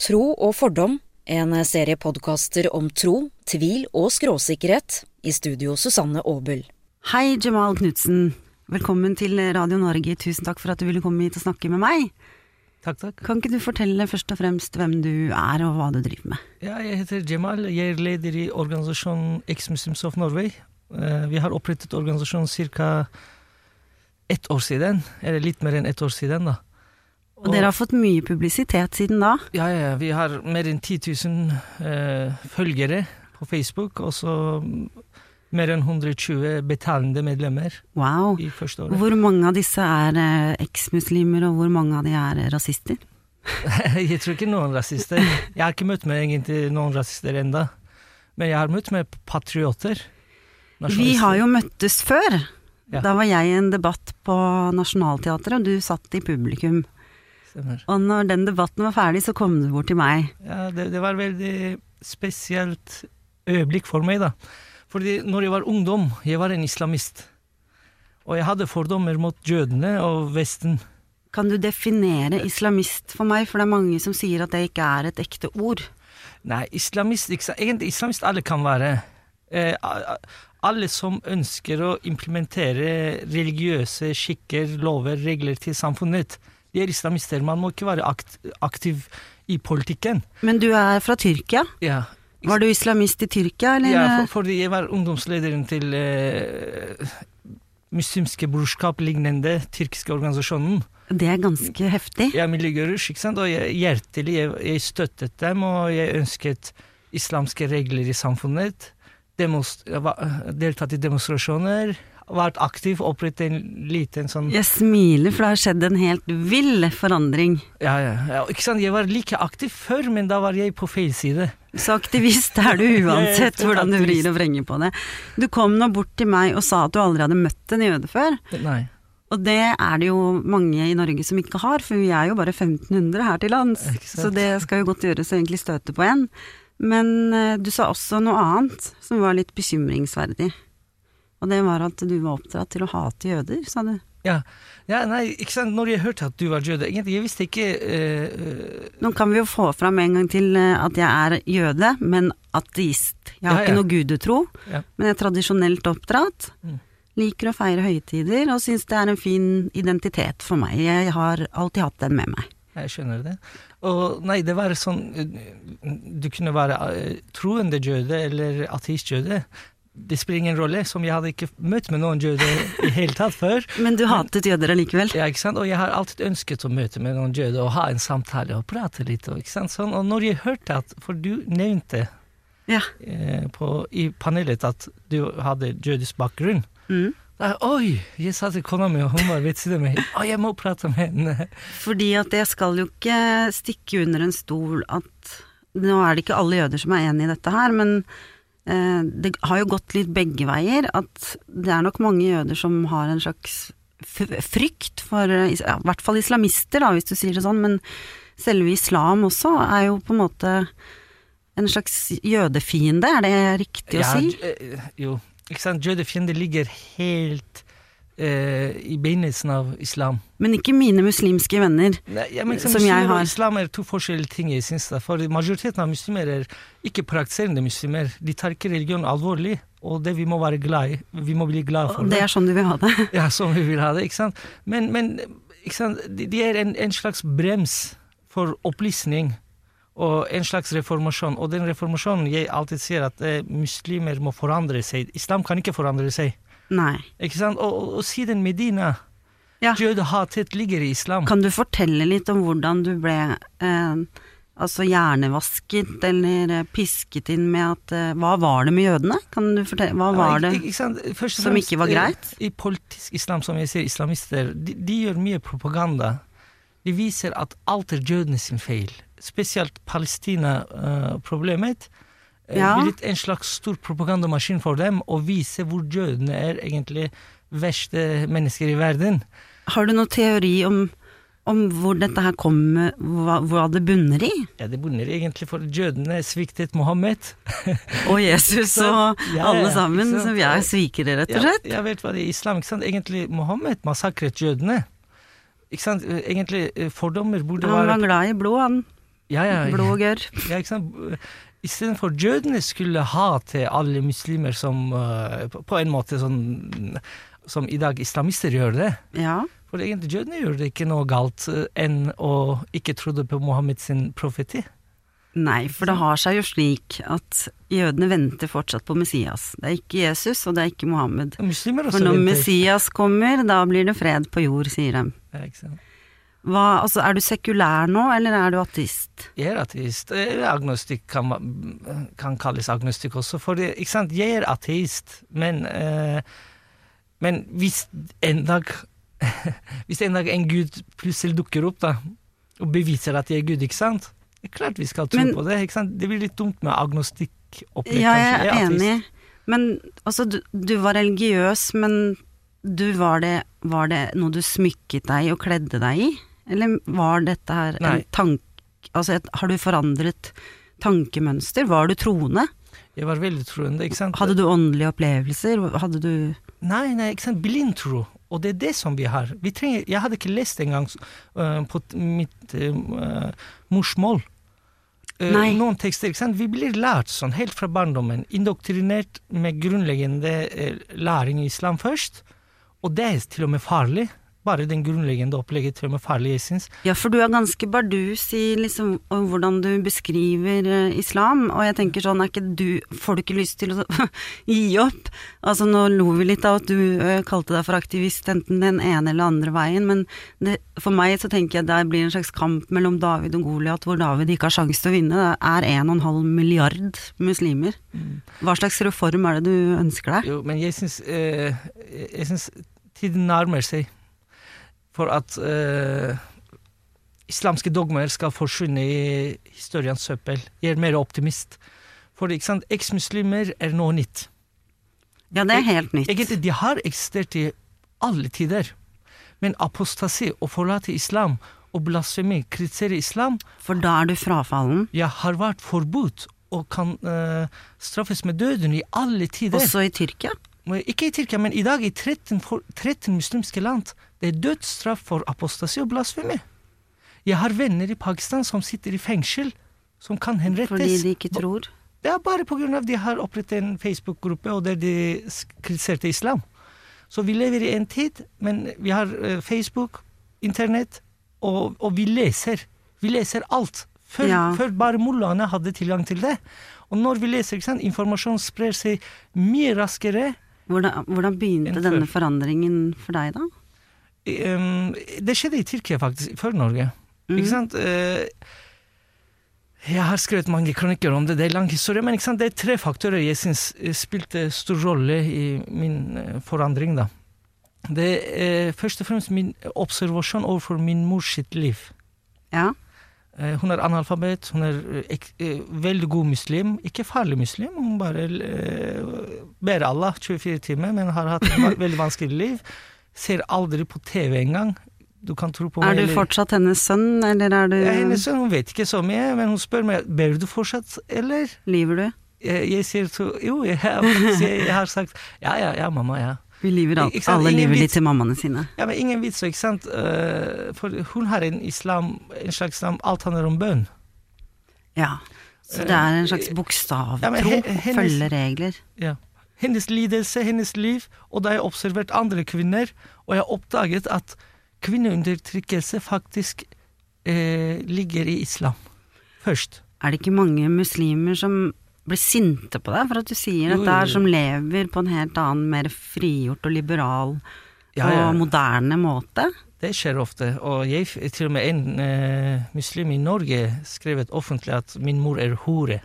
Tro og fordom, en serie podkaster om tro, tvil og skråsikkerhet. I studio Susanne Aabel. Hei, Jamal Knutsen. Velkommen til Radio Norge. Tusen takk for at du ville komme hit og snakke med meg. Takk, takk. Kan ikke du fortelle først og fremst hvem du er og hva du driver med? Ja, jeg heter Jamal. Jeg er leder i organisasjonen Ex-Muslims of Norway. Eh, Vi har opprettet organisasjonen ca. ett år siden. Eller litt mer enn ett år siden, da. Og dere har fått mye publisitet siden da. Ja, ja, ja. Vi har mer enn 10 000 eh, følgere på Facebook, og så mer enn 120 betalende medlemmer Wow. i første året. Hvor mange av disse er eh, eksmuslimer, og hvor mange av de er eh, rasister? jeg tror ikke noen rasister. Jeg har ikke møtt med egentlig noen rasister enda. Men jeg har møtt med patrioter. Vi har jo møttes før. Ja. Da var jeg i en debatt på Nationaltheatret, og du satt i publikum. Stemmer. Og når den debatten var ferdig, så kom du bort til meg. Ja, det, det var veldig spesielt øyeblikk for meg, da. Fordi når jeg var ungdom, jeg var en islamist. Og jeg hadde fordommer mot jødene og Vesten. Kan du definere islamist for meg, for det er mange som sier at det ikke er et ekte ord. Nei, islamist? Egentlig islamist alle kan være. Eh, alle som ønsker å implementere religiøse skikker, lover, regler til samfunnet. De er islamister. Man må ikke være akt, aktiv i politikken. Men du er fra Tyrkia. Ja, Var du islamist i Tyrkia, eller? Ja, for, fordi jeg var ungdomslederen til eh, muslimske brorskap-lignende tyrkiske organisasjonen. Det er ganske heftig. Er miljøgurus, ikke sant, og jeg, hjertelig jeg, jeg støttet dem, og jeg ønsket islamske regler i samfunnet. Demonst deltatt i demonstrasjoner, vært aktiv, opprettet en liten sånn Jeg smiler, for det har skjedd en helt vill forandring. ja, ja, ja, ikke sant, Jeg var like aktiv før, men da var jeg på feil side. Så aktivist er du uansett hvordan du vrir og vrenger på det. Du kom nå bort til meg og sa at du aldri hadde møtt en jøde før. Nei. Og det er det jo mange i Norge som ikke har, for vi er jo bare 1500 her til lands. Så det skal jo godt gjøres å egentlig støte på en. Men eh, du sa også noe annet som var litt bekymringsverdig. Og det var at du var oppdratt til å hate jøder, sa du. Ja, ja, nei, ikke sant, når jeg hørte at du var jøde Egentlig, jeg visste ikke eh, Nå kan vi jo få fram en gang til eh, at jeg er jøde, men ateist. Jeg har Ja, ja. ikke noe gudetro, men jeg er tradisjonelt oppdratt. Mm. Liker å feire høytider og syns det er en fin identitet for meg. Jeg har alltid hatt den med meg. Jeg skjønner det. Og nei, det var sånn Du kunne være troende jøde eller ateist jøde. Det spiller ingen rolle, som jeg hadde ikke møtt med noen jøder i hele tatt før. Men du hatet jøder allikevel? Ja, ikke sant? Og jeg har alltid ønsket å møte med noen jøder og ha en samtale og prate litt. Og, ikke sant? Sånn, og når jeg hørte at For du nevnte Ja. eh, på, i panelet at du hadde jødisk bakgrunn. Mm. Da, Oi! Jeg sa til kona mi, og hun var ved siden av meg. Å, jeg må prate med henne. Fordi at jeg skal jo ikke stikke under en stol at Nå er det ikke alle jøder som er enig i dette her, men det har jo gått litt begge veier. At det er nok mange jøder som har en slags frykt for eh, ja, I hvert fall islamister, da, hvis du sier det sånn. Men selve islam også er jo på en måte en slags jødefiende, er det riktig å si? j- eh, jo, ikke sant. Jødefiende ligger helt eh, i begynnelsen av islam. Men ikke mine muslimske venner. Nei, ja, men som, Som jeg har. islam er to forskjellige ting, jeg syns. For majoriteten av muslimer er ikke praktiserende muslimer. De tar ikke religion alvorlig, og det vi må være glad i. Vi må bli glad for Og det er sånn du vil ha det. Ja, sånn vi vil ha det, ikke sant. Men, men ikke sant? De, de er en, en slags brems for opplysning og en slags reformasjon. Og den reformasjonen jeg alltid sier at eh, muslimer må forandre seg. Islam kan ikke forandre seg. Nei. Ikke sant? Og, og, siden Medina, Ja. jødehatet ligger i islam. Kan du fortelle litt om hvordan du ble eh, altså hjernevasket eller eh, pisket inn med at eh, Hva var det med jødene? Kan du fortelle, hva var Ja, det? ikke- ikke? Først og som ikke var eh, greit? I politisk islam, som jeg sier, islamister, de, de gjør mye propaganda. De viser at alt er jødene sin feil. Spesielt Palestina-problemet. Ja. Uh, blitt en slags stor propagandamaskin for dem, å vise hvor jødene er egentlig verste mennesker i verden. Har du noen teori om, om hvor dette her kommer, hva, hva det bunner i? Ja, Det bunner egentlig for jødene sviktet Mohammed. Og Jesus Så- og Ja, alle sammen, så vi er svikere, rett og Ja, slett. jeg vet hva det er islam, ikke sant? Egentlig Mohammed massakret jødene. Ikke sant? Egentlig eh, fordommer burde Han var glad i blod, han. Ja, ja, ja. Blod og gørr. Ja, ikke sant? Istedenfor jødene skulle ha til alle muslimer som eh, på- en måte sånn som i dag islamister gjør det. Ja. For egentlig jødene det ikke noe galt eh, enn å ikke trodde på Mohammed sin profeti. Nei, for det har seg jo slik at jødene venter fortsatt på Messias. Det er ikke Jesus, og det er ikke Mohammed. For når. Messias kommer, da blir det fred på jord, sier de. Ja, ikke sant? Hva, altså, er du sekulær nå, eller er du ateist? Jeg er ateist. Agnostikk kan, kan kalles agnostikk også. For det, ikke sant? jeg er ateist, men, eh, men hvis en dag Hvis en dag en gud plutselig dukker opp da, og beviser at jeg er gud, ikke sant? Det er klart vi skal tro Men- på det. ikke sant? Det blir litt dumt med agnostikkopplegg. Ja, jeg kanskje. er enig. Men altså, du, du var religiøs, men du var det, var det noe du smykket deg og kledde deg i? Eller var dette her en Nei. tank... Altså, har du forandret tankemønster? Var du troende? Jeg var veldig troende, ikke sant? Hadde du åndelige opplevelser? Hadde du Nei, nei, ikke sant? Blindtro. Og det er det som vi har. Vi trenger, jeg hadde ikke lest engang uh, på mitt uh, morsmål. Uh, Nei. Noen tekster, ikke sant? Vi blir lært sånn helt fra barndommen. Indoktrinert med grunnleggende uh, læring i islam først. Og det er til og med farlig. Bare den grunnleggende opplegget til og med farlig, jeg syns. Ja, for du er ganske bardus i liksom om hvordan du beskriver eh, islam, og jeg tenker sånn, er ikke du Får du ikke lyst til å gi opp? Altså, nå lo vi litt av at du eh, kalte deg for aktivist enten den ene eller andre veien, men det, for meg så tenker jeg det blir en slags kamp mellom David og Goliat, hvor David ikke har sjanse til å vinne. Det er 1,5 milliard muslimer. Hva slags reform er det du ønsker deg? Jo, men jeg syns, uh, tiden nærmer seg for at eh, islamske dogmer skal forsvinne i historiens søppel. Jeg er mer optimist. For ikke sant, eksmuslimer er noe nytt. Ja, det er helt nytt. Egentlig, de har eksistert i alle tider. Men apostasi, å forlate islam og blasfemi, kritisere islam, For da er du frafallen. ja, har vært forbudt og kan eh, straffes med døden i alle tider. Også i Tyrkia. Men Ikke i Tyrkia, men i dag i 13, 13 muslimske land. Det er dødsstraff for apostasi og blasfemi. Jeg har venner i Pakistan som sitter i fengsel, som kan henrettes. Fordi de ikke tror. Det er bare av de har opprettet en Facebook-gruppe, og der de kritiserte islam. Så vi lever i en tid, men vi har eh, Facebook, internett, og, og vi leser. Vi leser alt. Før, Ja. før bare mullaene hadde tilgang til det. Og når vi leser, ikke sant, informasjon sprer seg mye raskere. Hvordan, hvordan begynte Enn denne forandringen for deg, da? Det skjedde i Tyrkia, faktisk, før Norge. Mm. Ikke sant? Eh, jeg har skrevet mange kronikker om det, det er lang historie, men det er tre faktorer jeg syns eh, spilte stor rolle i min eh, forandring. da. Det er først og fremst min observasjon overfor min mors sitt liv. Ja. Eh, Hun er analfabet, hun er eh, eh, veldig god muslim. Ikke farlig muslim, hun bare ber Allah 24 timer, men har hatt et veldig vanskelig liv. Ser aldri på TV engang. Du kan tro på meg, Er du fortsatt hennes sønn, eller er du Ja, hennes sønn hun vet ikke så mye, men hun spør meg ber du fortsatt, eller? Lyver du? Jeg, jeg sier så Jo, jeg, jeg har sagt ja, ja, ja, mamma, ja. Vi lever alt. Alle lever litt til mammaene sine. Ja, men ingen vits, ikke sant? Eh, for hun har en islam, en slags islam, alt handler om bønn. Ja. Så det er en slags bokstavtro. Ja, Følge regler. Ja. Hennes lidelse, hennes liv, og da har jeg observert andre kvinner, og jeg har oppdaget at kvinneundertrykkelse faktisk eh, ligger i islam først. Er det ikke mange muslimer som blir sinte på deg for at du sier dette her, som lever på en helt annen, mer frigjort og liberal Ja, ja. og moderne måte? Det skjer ofte, og jeg, til og med en eh, muslim i Norge skrevet offentlig at min mor er hore.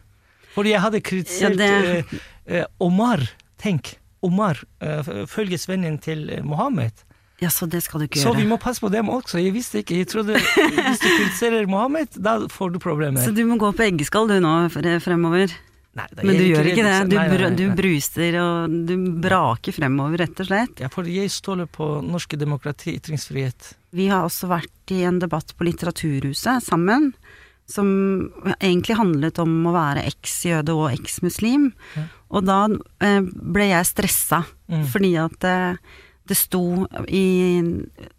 Fordi jeg hadde kritisert Ja, det- eh, eh, Omar, tenk, Omar, eh, følgesvennen til eh, Mohammed. Ja, så det skal du ikke Så vi må passe på dem også, jeg visste ikke, jeg trodde hvis du kritiserer Mohammed, da får du problemer. Så du må gå på eggeskall du nå fremover. Nei, Men du gjør ikke det. Du, Nei, du bruser og du braker fremover, rett og slett. Ja, for jeg stoler på norske demokrati, ytringsfrihet. Vi har også vært i en debatt på Litteraturhuset sammen, som egentlig handlet om å være eks-jøde og eks-muslim. Ja. Og da eh, ble jeg stressa, Mm. fordi at det, det sto i,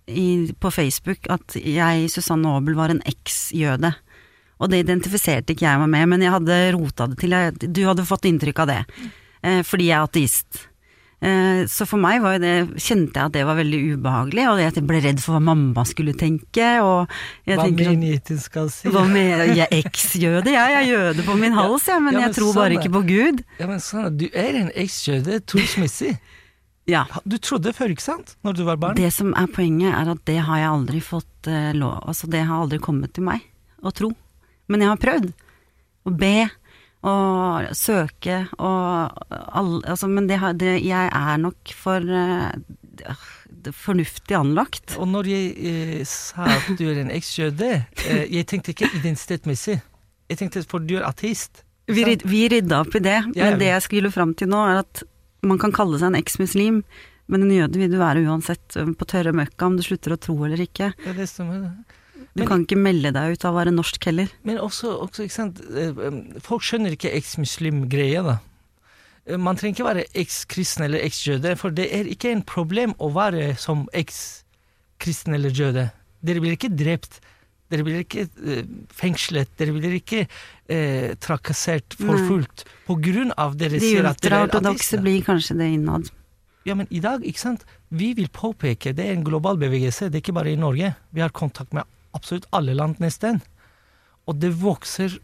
i, på Facebook at jeg, Susanne Aabel, var en eks-jøde. Og det identifiserte ikke jeg meg med, men jeg hadde rota det til. Jeg, du hadde fått inntrykk av det. Eh, fordi jeg er ateist. Eh, så for meg var det, kjente jeg at det var veldig ubehagelig, og jeg ble redd for hva mamma skulle tenke. Hva min sånn, skal si. hva med jeg er eks-jøde? Jeg, jeg er jøde på min hals, jeg, men Ja, men jeg tror sånn bare ikke på Gud. Ja, men sånn, du er en eks-jøde trosmessig. Ja. Du trodde før, ikke sant? Når du var barn? Det som er poenget, er at det har jeg aldri fått eh, lov Altså, det har aldri kommet til meg å tro. Men jeg har prøvd. Å be og søke og alle Altså, men det det, jeg er nok for uh, fornuftig anlagt. Og når jeg eh, sa at du er en eks-jøde, eh, jeg tenkte ikke identitetsmessig. Jeg tenkte for du er ateist. Vi, ryd, vi rydda opp i det, Ja, ja. men det jeg skulle fram til nå, er at man kan kalle seg en eks-muslim, men en jøde vil du være uansett, på tørre møkka, om du slutter å tro eller ikke. Ja, det stemmer. Du Men- kan ikke melde deg ut av å være norsk heller. Men også, også ikke sant, eh, folk skjønner ikke eks-muslim-greia, da. Eh, Man trenger ikke være eks-kristen eller eks-jøde, for det er ikke en problem å være som eks-kristen eller jøde. Dere blir ikke drept. Dere blir ikke eh, fengslet. Dere blir ikke eh, trakassert, forfulgt, på grunn av dere De sier at dere er ultraortodokse blir kanskje det innad. Ja, men i dag, ikke sant, vi vil påpeke, det er en global bevegelse, det er ikke bare i Norge. Vi har kontakt med absolutt alle land nesten. Og det vokser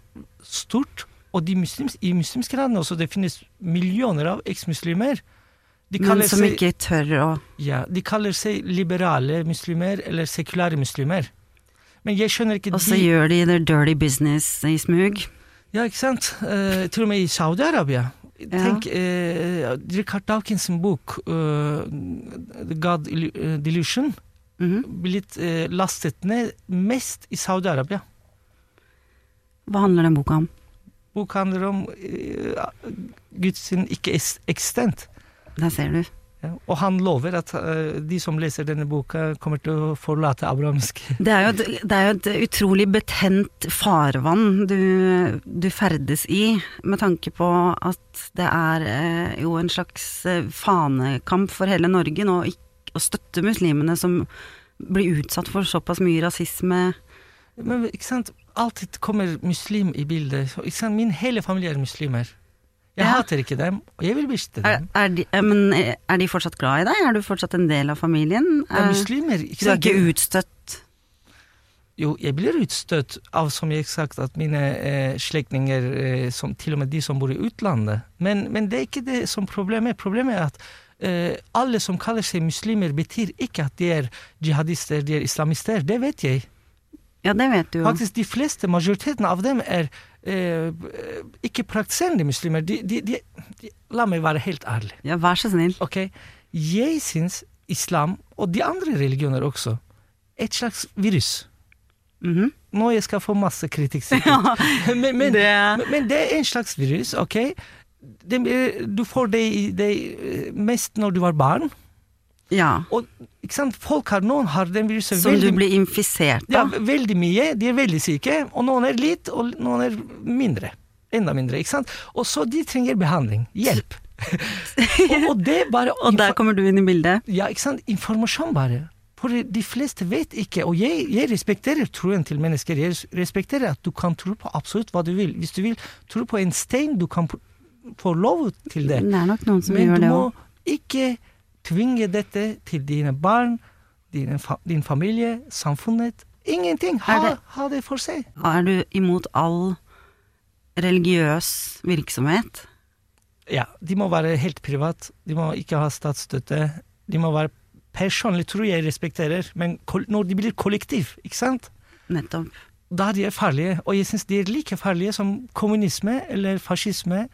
stort. Og de muslims, i muslimske land også, det finnes millioner av eksmuslimer. Men som seg, ikke tør å ja, de kaller seg liberale muslimer eller sekulære muslimer. Men jeg skjønner ikke Og så de gjør de their dirty business i smug. Ja, ikke sant? Uh, til og med i Saudi-Arabia. Tenk uh, Richard Dawkins' bok uh, God Illu- eh, Mhm. blitt eh, lastet ned mest i Saudi-Arabia. Hva handler den boka om? Boka handler om uh, Guds sin ikke-eksistent. Der ser du. Ja. Og han lover at uh, de som leser denne boka, kommer til å forlate abrahamsk Det er jo et, det er jo et utrolig betent farvann du, du ferdes i, med tanke på at det er uh, jo en slags eh, fanekamp for hele Norge nå ikk- å støtte muslimene som blir utsatt for såpass mye rasisme. Men ikke sant, alltid kommer muslim i bildet. Ikke sant? Min hele familie er muslimer. Jeg Ja. hater ikke dem, og jeg vil Er, dem. er, de, eh, men eh, er de fortsatt glad i deg? Er du fortsatt en del av familien? Er Eh, muslimer. Ikke Du er ikke utstøtt? Jo, jeg blir utstøtt av, som jeg har sagt, at mine eh, slektninger, eh, som, til og med de som bor i utlandet. Men, men det er ikke det som problemet er. Problemet er at alle som kaller seg muslimer, betyr ikke at de er jihadister, de er islamister. Det vet jeg. Ja, det vet du jo. Faktisk de fleste, majoriteten av dem, er eh, ikke praktiserende muslimer. De, de, de, la meg være helt ærlig. Ja, vær så snill. Ok, Jeg syns islam, og de andre religioner også, er et slags virus. Mhm. Nå jeg skal få masse kritikk, sikkert. men, men, Det- men det er en slags virus, ok? Det, eh, du får det, det eh, mest når du var barn. Ja. Og folk har, noen har den viruset Som du blir infisert ja, veldig mye. De er veldig syke, og noen er litt, og noen er mindre. Enda mindre, ikke sant? Og så de trenger behandling. Hjelp. og, og det bare Og der kommer du inn i bildet. Ja, ikke sant? Informasjon bare. For de fleste vet ikke, og jeg, jeg respekterer troen til mennesker. Jeg respekterer at du kan tro på absolutt hva du vil. Hvis du vil tro på en stein, du kan p- få lov til det. Det er nok noen som Men gjør du må ikke tvinge dette til dine barn, dine fa din familie, samfunnet. Ingenting. Ha, det- ha det for seg. Er du imot all religiøs virksomhet? Ja, de må være helt privat. De må ikke ha statsstøtte. De må være personlig, tror jeg respekterer, men når de blir kollektiv, ikke sant? Nettopp. da de er farlige, og jeg syns de er like farlige som kommunisme eller fascisme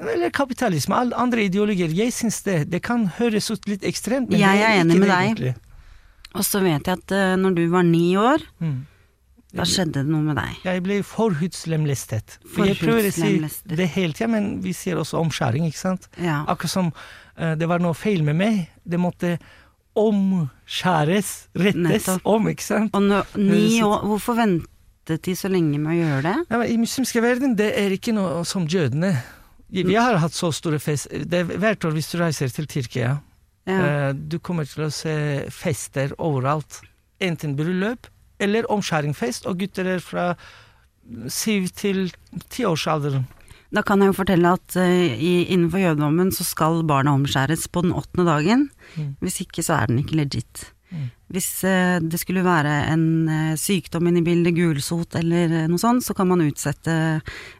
eller kapitalisme, alle andre ideologier. Jeg syns det. Det kan høres ut litt ekstremt, men Jeg er enig med det deg. egentlig. Og så vet jeg at uh, når du var ni år, Mm. da skjedde det noe med deg. Jeg ble forhudslemlestet. For Jeg prøver å si det hele tida, men vi sier også omskjæring, ikke sant? Ja. Akkurat som uh, det var noe feil med meg. Det måtte omskjæres, rettes Nettopp. om, ikke sant? Og nå, ni år, hvorfor ventet de så lenge med å gjøre det? Ja, I muslimske verden det er ikke noe som jødene. Vi har hatt så store fest... Det er hvert år hvis du reiser til Tyrkia, Ja. eh, du kommer til å se fester overalt. Enten bryllup eller omskjæringsfest, og gutter er fra syv til tiårsalderen. Da kan jeg jo fortelle at uh, i, innenfor jødedommen så skal barna omskjæres på den åttende dagen. Mm. Hvis ikke så er den ikke legit. Hvis eh, det skulle være en eh, sykdom inne i bildet, gulsot eller eh, noe sånt, så kan man utsette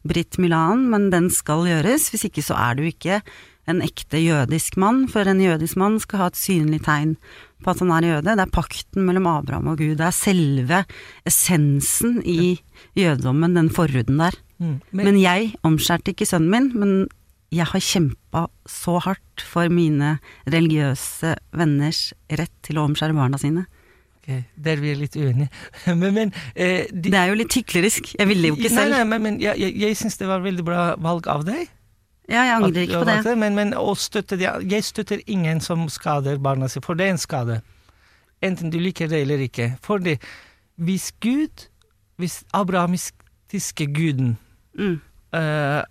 Britt Milan, men den skal gjøres. Hvis ikke så er du ikke en ekte jødisk mann, for en jødisk mann skal ha et synlig tegn på at han er jøde. Det er pakten mellom Abraham og Gud. Det er selve essensen i jødedommen, den forhuden der. Mm. Men, jeg omskjærte ikke sønnen min, men jeg har kjempa så hardt for mine religiøse venners rett til å omskjære barna sine. Ok, Der vi er litt uenige. men, men eh, de, Det er jo litt hyklerisk. Jeg ville jo ikke selv. nei, men, men jeg, jeg, jeg syns det var veldig bra valg av deg. Ja, jeg angrer ikke på det. det. Men, men støtte jeg støtter ingen som skader barna sine, for det er en skade. Enten du liker det eller ikke. Fordi hvis Gud, hvis abrahamistiske guden Mm. eh,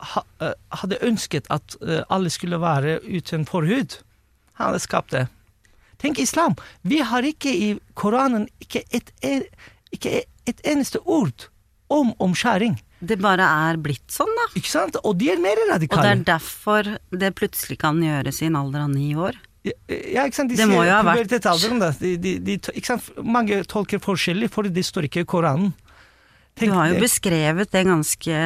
hadde ønsket at eh, alle skulle være uten forhud, han hadde skapt det. Tenk islam. Vi har ikke i Koranen ikke et, e- ikke et eneste ord om omskjæring. Det bare er blitt sånn, da. Ikke sant? Og de er mer Og det er derfor det plutselig kan gjøres i en alder av ni år. Ja, ja, ikke sant? De Det må jo ha vært- pubertetsalderen. De, de, de? Mange tolker forskjellig, for det står ikke i Koranen. Du har jo beskrevet det ganske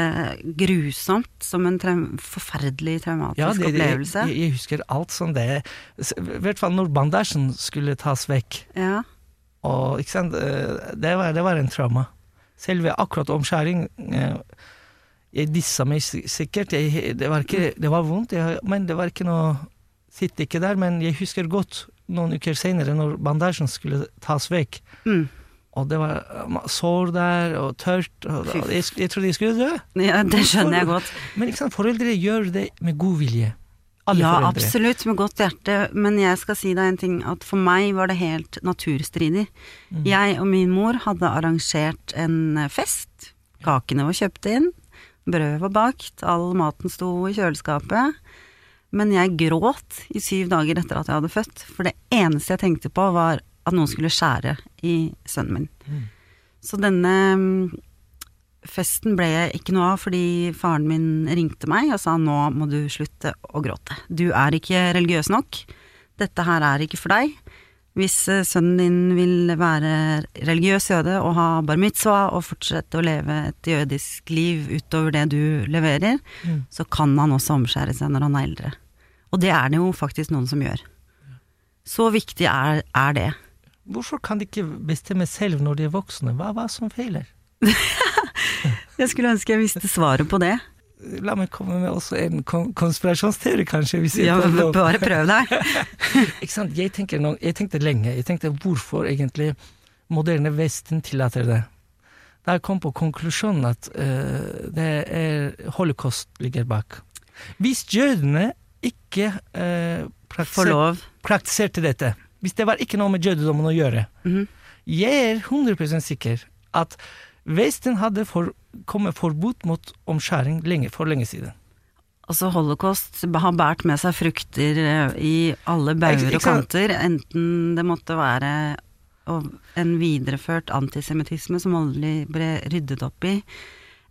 grusomt, som en traum forferdelig traumatisk ja, det, opplevelse. jeg, jeg husker alt som det. I hvert fall når bandasjen skulle tas vekk. ja. Og, ikke sant? eh, Det, var, det var en trauma. Selve akkurat omskjæring eh, Jeg dissa meg sikkert. Jeg, det, var ikke, det var vondt, jeg, men det var ikke noe Sitter ikke der, men jeg husker godt noen uker senere, når bandasjen skulle tas vekk. Mm. Og det var eh, sår der, og tørt. Og, og jeg, jeg trodde jeg skulle dø. ja, det skjønner jeg godt. Men ikke sant, foreldre gjør det med god vilje. Alle ja, foreldre. absolutt, med godt hjerte, men jeg skal si deg en ting, at for meg var det helt naturstridig. Mm. Jeg og min mor hadde arrangert en fest. Kakene var kjøpt inn, brødet var bakt, all maten sto i kjøleskapet. Men jeg gråt i syv dager etter at jeg hadde født, for det eneste jeg tenkte på var at noen skulle skjære i sønnen min. Mm. Så denne mm, festen ble jeg ikke noe av fordi faren min ringte meg og sa nå må du slutte å gråte. Du er ikke religiøs nok. Dette her er ikke for deg. Hvis eh, sønnen din vil være religiøs jøde og ha bar mitzvah og fortsette å leve et jødisk liv utover det du leverer, Mm. så kan han også omskjære seg når han er eldre. Og det er det jo faktisk noen som gjør. Så viktig er, er det. Hvorfor kan de ikke bestemme selv når de er voksne? Hva hva som feiler? Jeg skulle ønske jeg visste svaret på det. La meg komme med også en konspirasjonsteori, kanskje. Ja, bare prøv deg. Ikke sant? Jeg, tenker jeg tenkte lenge. Jeg tenkte hvorfor egentlig moderne Vesten tillater det. Da jeg kom på konklusjonen at uh, det er holocaust ligger bak. Hvis jødene ikke uh, praktiserte dette, hvis det var ikke noe med jødedommen å gjøre, Mhm. jeg er 100 sikker at Vesten hadde for, kommet forbud mot omskjæring lenge, for lenge siden. Altså holocaust har båret med seg frukter eh, i alle bauger og kanter, enten det måtte være en videreført antisemittisme som aldri ble ryddet opp i,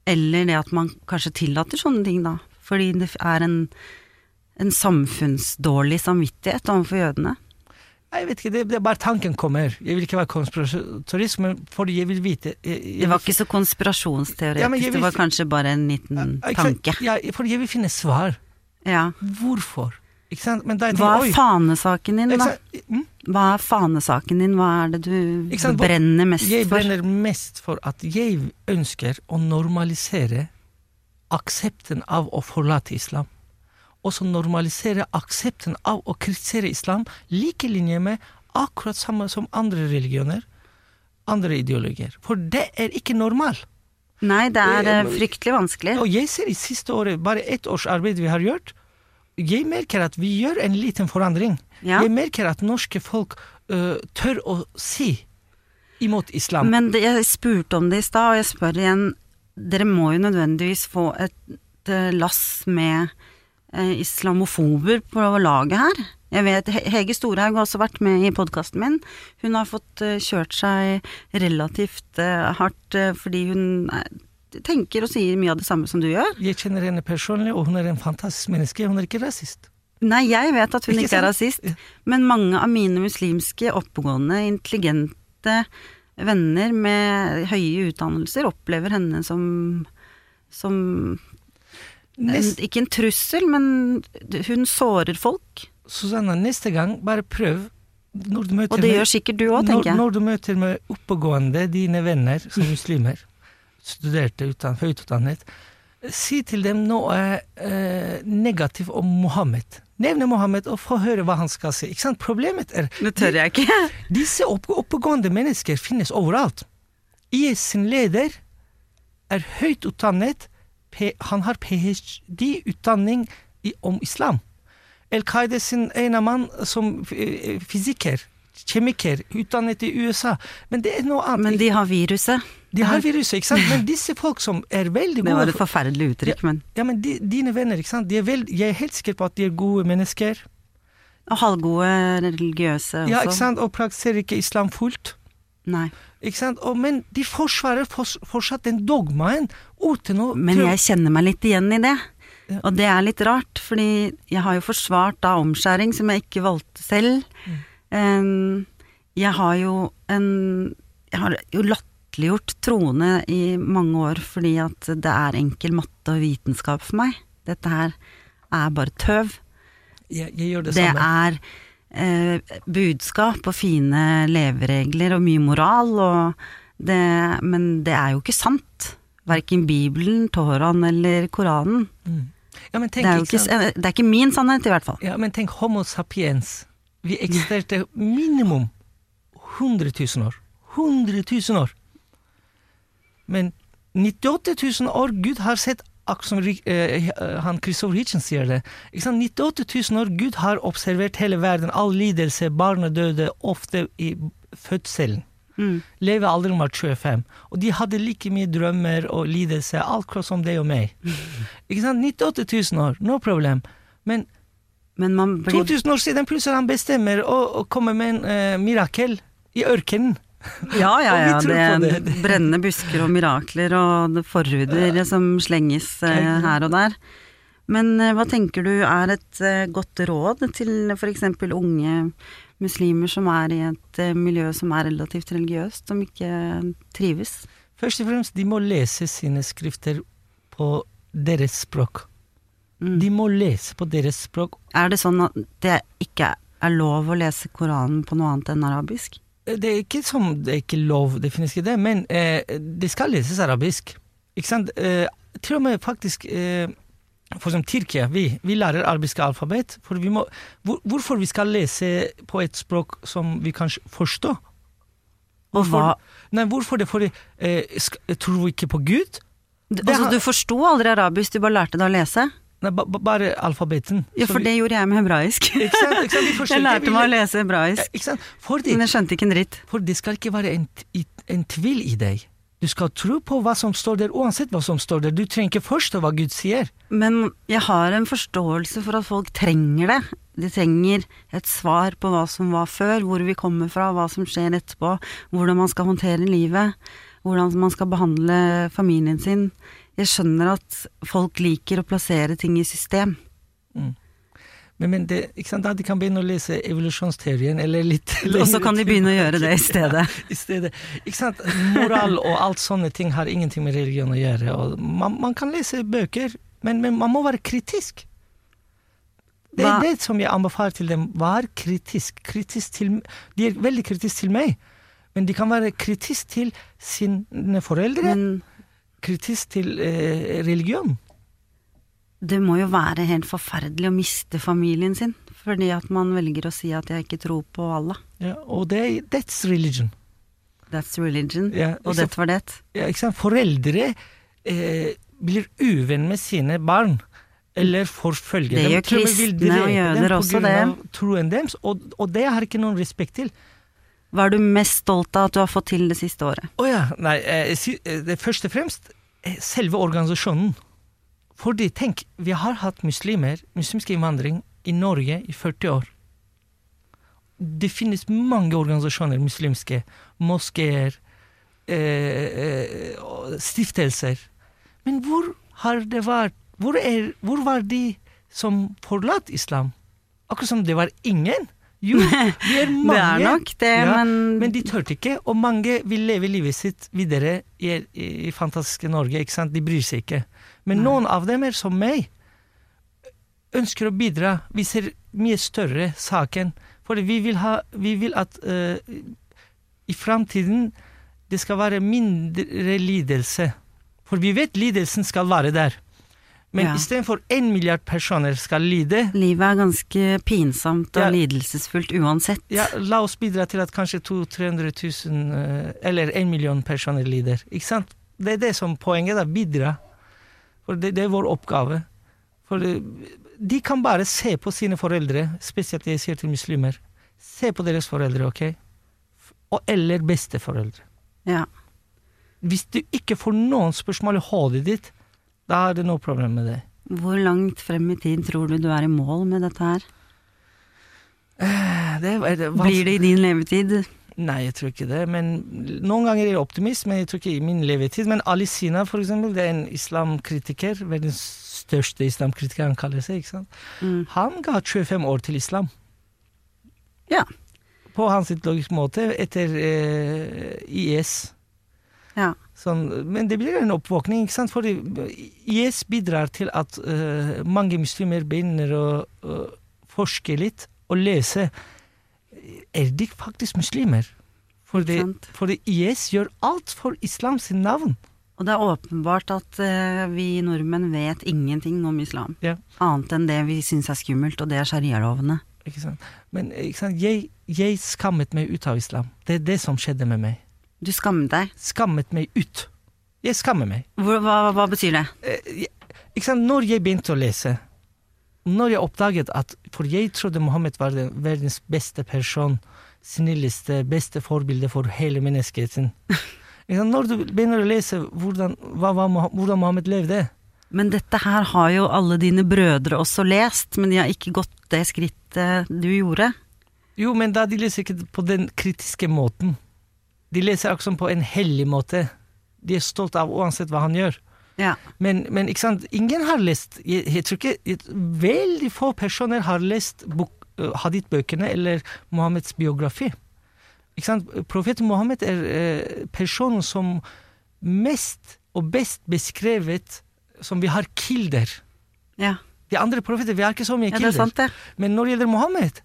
eller det at man kanskje tillater sånne ting, da. Fordi det er en, en samfunnsdårlig samvittighet overfor jødene. Jeg vet ikke, det, det er bare tanken kommer. Jeg vil ikke være konspiratorisk, men fordi jeg vil vite jeg, jeg, Det var ikke så konspirasjonsteoretisk, Ja, vil- det var kanskje bare en liten tanke. Ja, fordi jeg vil finne svar. Ja. Hvorfor? Ikke sant? Jeg Hva er fanesaken din, da? Mm? Hva er fanesaken din, hva er det du brenner mest for? Jeg brenner mest for at jeg ønsker å normalisere aksepten av å forlate islam. Også normalisere aksepten av å kritisere islam like linje med akkurat samme som andre religioner, andre ideologier. For det er ikke normal. Nei, det er eh, fryktelig vanskelig. Og jeg ser i siste året, bare ett års arbeid vi har gjort, jeg merker at vi gjør en liten forandring. Ja. Jeg merker at norske folk uh, tør å si imot islam. Men det, jeg spurte om det i stad, og jeg spør igjen. Dere må jo nødvendigvis få et, eh, lass med islamofober på laget her. Jeg vet, He- Hege Storhaug har også vært med i podkasten min. Hun har fått eh, kjørt seg relativt eh, hardt eh, fordi hun eh, tenker og sier mye av det samme som du gjør. Jeg kjenner henne personlig, og hun er en fantastisk menneske. Hun er ikke rasist. Nei, jeg vet at hun Ikke ikke, er rasist, men mange av mine muslimske, oppegående, intelligente venner med høye utdannelser opplever henne som som en, Ikke en trussel, men hun sårer folk. Susanne, neste gang, bare prøv. Når du møter Og det gjør sikkert du òg, tenker jeg. når du møter med oppegående, dine venner som muslimer, studerte utdan, høyt utdannet, si til dem noe eh, negativt om Mohammed. Nevne Mohammed og få høre hva han skal si. Ikke sant? Problemet er Det tør jeg ikke. disse opp, oppegående mennesker finnes overalt. IS sin leder er høyt utdannet. Han har ph.d.-utdanning om islam. Al-Qaida sin ene mann som eh, fysiker, kjemiker, utdannet i USA. Men det er noe annet. Men de har viruset. de har viruset, ikke sant? Men disse folk som er veldig gode Det var et forferdelig uttrykk, men Ja, men de, dine venner, ikke sant? De er veld, jeg er helt sikker på at de er gode mennesker. Og halvgode religiøse også. Ja, ikke sant? Og praktiserer ikke islam fullt. Nei. Ikke sant? Og, men de forsvarer fortsatt den dogmaen uten å Men jeg kjenner meg litt igjen i det. Ja. Og det er litt rart, fordi jeg har jo forsvart da omskjæring som jeg ikke valgte selv. Mm. Um, jeg har jo en Jeg har jo latterliggjort troende i mange år fordi at det er enkel matte og vitenskap for meg. Dette her er bare tøv. jeg, jeg gjør det, Det samme. er eh, budskap og fine leveregler og mye moral, og det, men det er jo ikke sant. Verken Bibelen, Toraen eller Koranen. Mm. Ja, men tenk, Det er jo ikke ikke, det er ikke min sannhet, i hvert fall. Ja, men tenk Homo sapiens. Vi eksisterte minimum 100 000 år. 100 000 år. Men 98 000 år Gud har sett akkurat som Rik- eh, han Christopher Hitchens sier det. Ikke 98 000 år Gud har observert hele verden, all lidelse, barnedøde, ofte i fødselen. Mm. Levealderen var 25, og de hadde like mye drømmer og lidelse, akkurat som deg og meg. Ikke sant? 98 000 år, no problem. Men Men man blir 2000 år siden plutselig han bestemmer å, å komme med en eh, mirakel i ørkenen. Ja, ja, ja. Det er det. brennende busker og mirakler og forhuder som slenges eh, her og der. Men eh, hva tenker du er et eh, godt råd til f.eks. unge muslimer som er i et miljø som er relativt religiøst, som ikke trives? Først og fremst, de må lese sine skrifter på deres språk. Mm. De må lese på deres språk. Er det sånn at det ikke er lov å lese Koranen på noe annet enn arabisk? Det er ikke som det er ikke lov, det finnes ikke det, men eh, det skal leses arabisk. Ikke sant? Eh, til og med faktisk eh, For eksempel Tyrkia, vi, vi lærer arabisk alfabet. For vi må, hvor, hvorfor vi skal lese på et språk som vi kan forstå? Hva Nei, hvorfor det? Fordi eh, tror vi ikke på Gud? Altså, du forsto aldri arabisk, du bare lærte deg å lese? Nei, ba, ba, bare alfabeten. Ja, for vi- det gjorde jeg med hebraisk. Ikke sant? Ikke sant? Jeg lærte meg å lese hebraisk, sant? Fordi, men jeg skjønte ikke en dritt. for det skal ikke være en, en tvil i deg. Du skal tro på hva som står der, uansett hva som står der. Du trenger ikke forstå hva Gud sier. Men jeg har en forståelse for at folk trenger det. De trenger et svar på hva som var før, hvor vi kommer fra, hva som skjer etterpå, hvordan man skal håndtere livet, hvordan man skal behandle familien sin. Jeg skjønner at folk liker å plassere ting i system. Men, men det, da de kan begynne å lese evolusjonsteorien, eller litt Og så kan de begynne å gjøre det i stedet. I stedet. Ikke sant? Moral og alt sånne ting har ingenting med religion å gjøre. Man, man kan lese bøker, men, men man må være kritisk. Det er Hva- det som jeg anbefaler til dem. Vær kritisk. kritisk til, de er veldig kritiske til meg, men de kan være kritiske til sine foreldre. Men kritisk til eh, religion. det må jo være helt forferdelig å miste familien sin, fordi at man velger å si at jeg ikke tror på Allah. Ja, og det, er- that's religion. That's religion. Ja, og det var det. ja, ikke sant? Foreldre eh, blir uvenn med sine barn. Eller forfølger Det gjør kristne og jøder også det. Troen deres, og, og det har ikke noen respekt til. Hva er du mest stolt av at du har fått til det siste året? Å ja, nei, eh, eh, det først og fremst eh, selve organisasjonen. Fordi tenk, vi har hatt muslimer, muslimsk innvandring, i Norge i 40 år. Det finnes mange organisasjoner, muslimske, moskeer, stiftelser. Men hvor har det vært Hvor, er, hvor var de som forlatt islam? Akkurat som det var ingen. Jo, det er mange. Det er nok det, Ja, men, Men de turte ikke, og mange vil leve livet sitt videre i, i, i fantastiske Norge. ikke sant? De bryr seg ikke. Men Nei. noen av dem er som meg. Ønsker å bidra. Vi ser mye større saken. For vi vil, ha, vi vil at uh, i framtiden det skal være mindre lidelse. For vi vet lidelsen skal være der. Men Ja. istedenfor én milliard personer skal lide, livet er ganske pinsomt og Ja. lidelsesfullt uansett. Ja, la oss bidra til at kanskje 200 000-300 000 eh, eller en million personer lider. Ikke sant? Det er det som er poenget, da. Bidra. For det, det er vår oppgave. For de kan bare se på sine foreldre, spesielt jeg sier til muslimer. Se på deres foreldre, ok? Og, eller besteforeldre. Ja. Hvis du ikke får noen spørsmål i hodet ditt, da er det noe problem med det. Hvor langt frem i tid tror du du er i mål med dette her? Det er, det er Blir det i din levetid? Nei, jeg tror ikke det. Men Noen ganger er jeg optimist, men jeg tror ikke i min levetid. Men Ali Sina, for eksempel, det er en islamkritiker. Verdens største islamkritiker, han kaller seg. ikke sant? Mm. Han ga 25 år til islam. Ja. På hans logiske måte, etter eh, IS. Ja. Sånn, men det blir en oppvåkning, ikke sant? For IS bidrar til at uh, mange muslimer begynner å uh, forske litt og lese. Er de faktisk muslimer? For Ikke det, sant? fordi IS gjør alt for islam sin navn. Og det er åpenbart at uh, vi nordmenn vet ingenting om islam. Ja. Annet enn det vi syns er skummelt, og det er sharialovene. Men ikke sant? Jeg, jeg skammet meg ut av islam. Det er det som skjedde med meg. Du skammet deg. Skammet meg ut. Jeg skammer meg. Hva, hva, hva betyr det? Eh, ikke sant? Når jeg begynte å lese, når jeg oppdaget at For jeg trodde Mohammed var den verdens beste person, snilleste, beste forbilde for hele menneskeheten. Når du begynner å lese hvordan, hva, hvordan Mohammed levde Men dette her har jo alle dine brødre også lest, men de har ikke gått det skrittet du gjorde. Jo, men da de leser ikke på den kritiske måten. De leser akkurat på en hellig måte. De er stolt av uansett hva han gjør. Ja. Men, men ikke sant, ingen har lest Jeg, jeg tror ikke jeg, Veldig få personer har lest bok, uh, hadith-bøkene eller Mohammeds biografi. Ikke sant? Profeten Mohammed er eh, personen som mest og best beskrevet som vi har kilder. ja. De andre profeter, vi har ikke så mye Ja, det er kilder. sant, det. Men når det gjelder Mohammed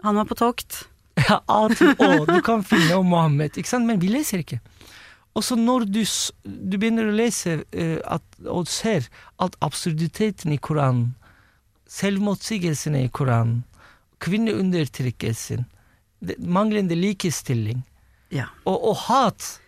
Han var på tokt. Ja, A til Å. Du kan finne om Mohammed, ikke sant? men vi leser ikke. Og så når du, du begynner å lese uh, at, og ser alt absurditeten i Koranen, selvmotsigelsene i Koranen, kvinneundertrykkelsen, manglende likestilling Ja. og, og hat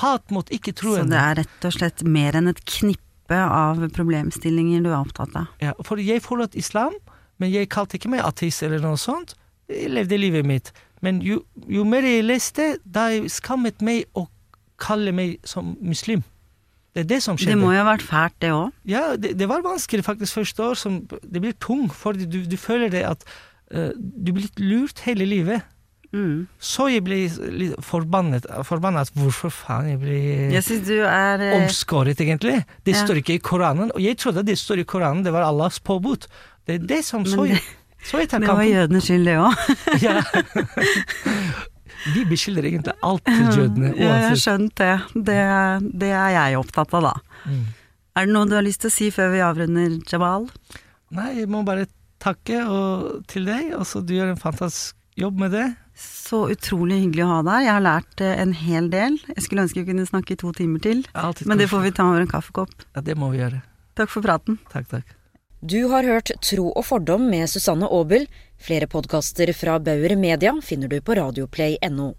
Hat mot Så det er rett og slett mer enn et knippe av problemstillinger du er opptatt av. Ja, for jeg forlot islam, men jeg kalte ikke meg ateist eller noe sånt. Jeg levde livet mitt. Men jo, jo mer jeg leste, da jeg skammet meg å kalle meg som muslim. Det er det som skjedde. Det må jo ha vært fælt, det òg. Ja, det, det var vanskelig faktisk første år. Som, det blir tung, for du, du føler det at uh, du blir litt lurt hele livet. Mm. Så jeg ble litt forbannet. forbannet hvorfor faen jeg ble Jeg du er eh, omskåret, egentlig. Det Ja. står ikke i Koranen, og jeg trodde det står i Koranen, det var Allahs påbud. Det er det som så jeg, det- Det var jødene skyldig skyld, det òg. Ja. Vi beskylder egentlig alt til jødene, Jeg har skjønt det. det. Det er jeg opptatt av, da. Mm. Er det noe du har lyst til å si før vi avrunder, Jabal? Nei, jeg må bare takke og, til deg, Også, du gjør en fantastisk jobb med det. Så utrolig hyggelig å ha deg her. Jeg har lært eh, en hel del. Jeg skulle ønske vi kunne snakke i to timer til, Altid men det får vi ta over en kaffekopp. Ja, det må vi gjøre. Takk for praten. Takk, takk. Du har hørt Tro og fordom med Susanne Aabel. Flere podkaster fra Bauer Media finner du på radioplay.no.